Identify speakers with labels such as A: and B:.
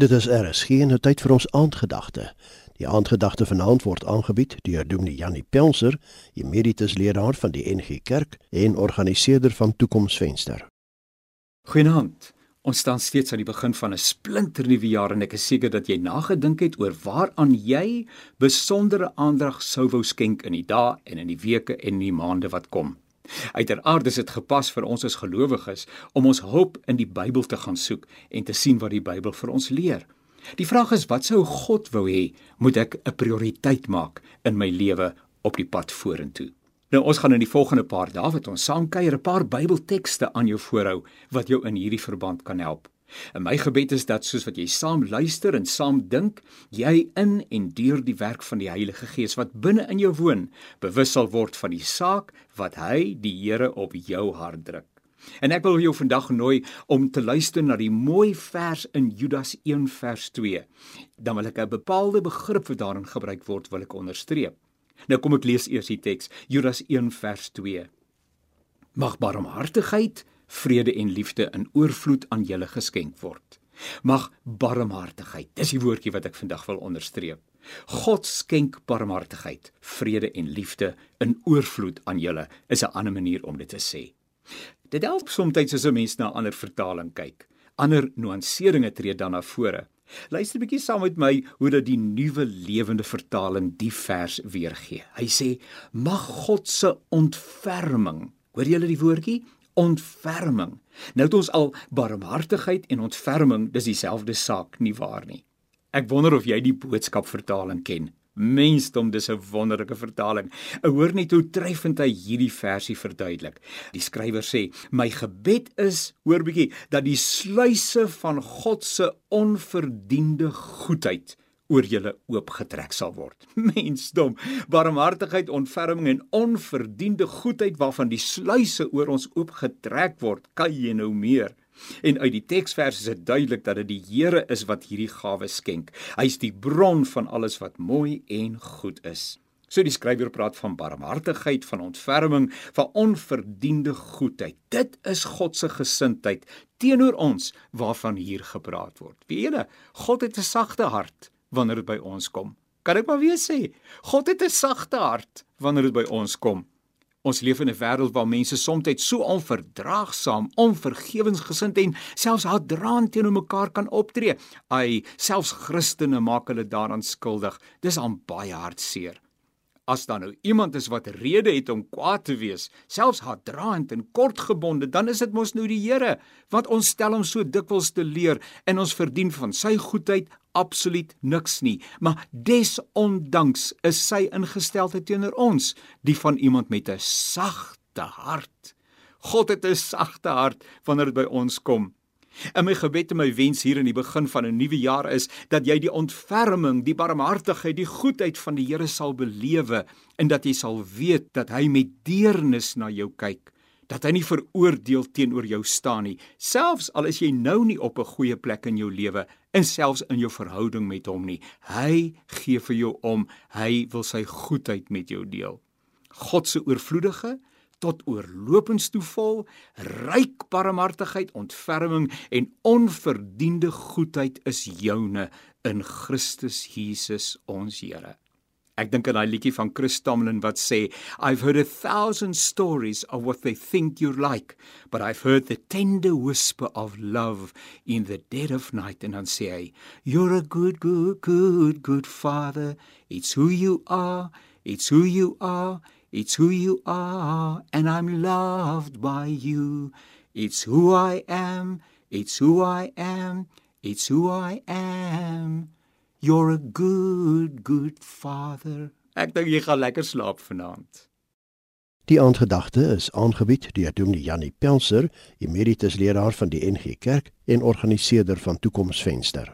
A: Dit is RSG en tyd vir ons aandgedagte. Die aandgedagte vanaand word aangebied deur Dominee Janie Pelser, emeritus leraar van die NG Kerk en organiseerder van Toekomsvenster.
B: Goeienaand. Ons staan steeds aan die begin van 'n splinternuwe jaar en ek is seker dat jy nagedink het oor waaraan jy besondere aandag sou wou skenk in die dae en in die weke en in die maande wat kom. Uiteraard is dit gepas vir ons as gelowiges om ons hulp in die Bybel te gaan soek en te sien wat die Bybel vir ons leer. Die vraag is wat sou God wou hê moet ek 'n prioriteit maak in my lewe op die pad vorentoe. Nou ons gaan in die volgende paar dae wat ons saam kuier 'n paar Bybeltekste aan jou voorhou wat jou in hierdie verband kan help. En my gebed is dat soos wat jy saam luister en saam dink, jy in en deur die werk van die Heilige Gees wat binne in jou woon, bewus sal word van die saak wat hy, die Here, op jou hart druk. En ek wil jou vandag nooi om te luister na die mooi vers in Judas 1 vers 2. Dan wil ek 'n bepaalde begrip wat daarin gebruik word, wil ek onderstreep. Nou kom ek lees eers die teks, Judas 1 vers 2. Mag barmhartigheid vrede en liefde in oorvloed aan julle geskenk word. Mag barmhartigheid, dis die woordjie wat ek vandag wil onderstreep. God skenk barmhartigheid, vrede en liefde in oorvloed aan julle is 'n ander manier om dit te sê. Dit help soms as 'n mens na ander vertaling kyk. Ander nuanseringe tree dan na vore. Luister 'n bietjie saam met my hoe dat die nuwe lewende vertaling die vers weergee. Hy sê: "Mag God se ontferming." Hoor julle die woordjie? Ontferming. Nou het ons al barmhartigheid en ontferming, dis dieselfde saak, nie waar nie? Ek wonder of jy die boodskap vertaling ken. Mensdom, dis 'n wonderlike vertaling. Ek hoor net hoe treffend hy hierdie versie verduidelik. Die skrywer sê: "My gebed is, hoor bietjie, dat die sluise van God se onverdiende goedheid oor julle oopgetrek sal word. Mensdom, barmhartigheid, ontferming en onverdiende goedheid waarvan die sluise oor ons oopgetrek word, kan jy nou meer. En uit die teksvers is dit duidelik dat dit die Here is wat hierdie gawe skenk. Hy is die bron van alles wat mooi en goed is. So die skrywer praat van barmhartigheid, van ontferming, van onverdiende goedheid. Dit is God se gesindheid teenoor ons waarvan hier gepraat word. Wie ene, God het 'n sagte hart wanneer dit by ons kom. Kan ek maar weer sê, God het 'n sagte hart wanneer dit by ons kom. Ons leef in 'n wêreld waar mense soms so onverdraagsaam, onvergewensgesind en selfs haatdraand teenoor mekaar kan optree. Ai, selfs Christene maak hulle daaraan skuldig. Dis aan baie hartseer. As daar nou iemand is wat rede het om kwaad te wees, selfs haatdraand en kortgebonde, dan is dit mos nou die Here, want ons stel hom so dikwels te leer en ons verdien van sy goedheid absoluut niks nie, maar desondanks is sy ingesteldheid teenoor ons, die van iemand met 'n sagte hart. God het 'n sagte hart wanneer dit by ons kom. En my gebed en my wens hier in die begin van 'n nuwe jaar is dat jy die ontferming, die barmhartigheid, die goedheid van die Here sal belewe en dat jy sal weet dat hy met deernis na jou kyk dat hy nie veroordeel teenoor jou staan nie, selfs al is jy nou nie op 'n goeie plek in jou lewe en selfs in jou verhouding met hom nie. Hy gee vir jou om, hy wil sy goedheid met jou deel. God se oorvloedige tot oorlopends toe vol, ryk barmhartigheid, ontferming en onverdiende goedheid is joune in Christus Jesus ons Here. Ek dink aan daai liedjie van Chris Tomlin wat sê I've heard a thousand stories of what they think you're like but I've heard the tender whisper of love in the dead of night. And dan sê hy you're a good good good good father. It's who you are. It's who you are. It's who you are and I'm loved by you. It's who I am. It's who I am. It's who I am You're a good good father. Ek dink jy gaan lekker slaap vanaand.
A: Die aandgedagte is aangebied deur Dominee Janie Pelser, emeritus leraar van die NG Kerk en organiseerder van Toekomsvenster.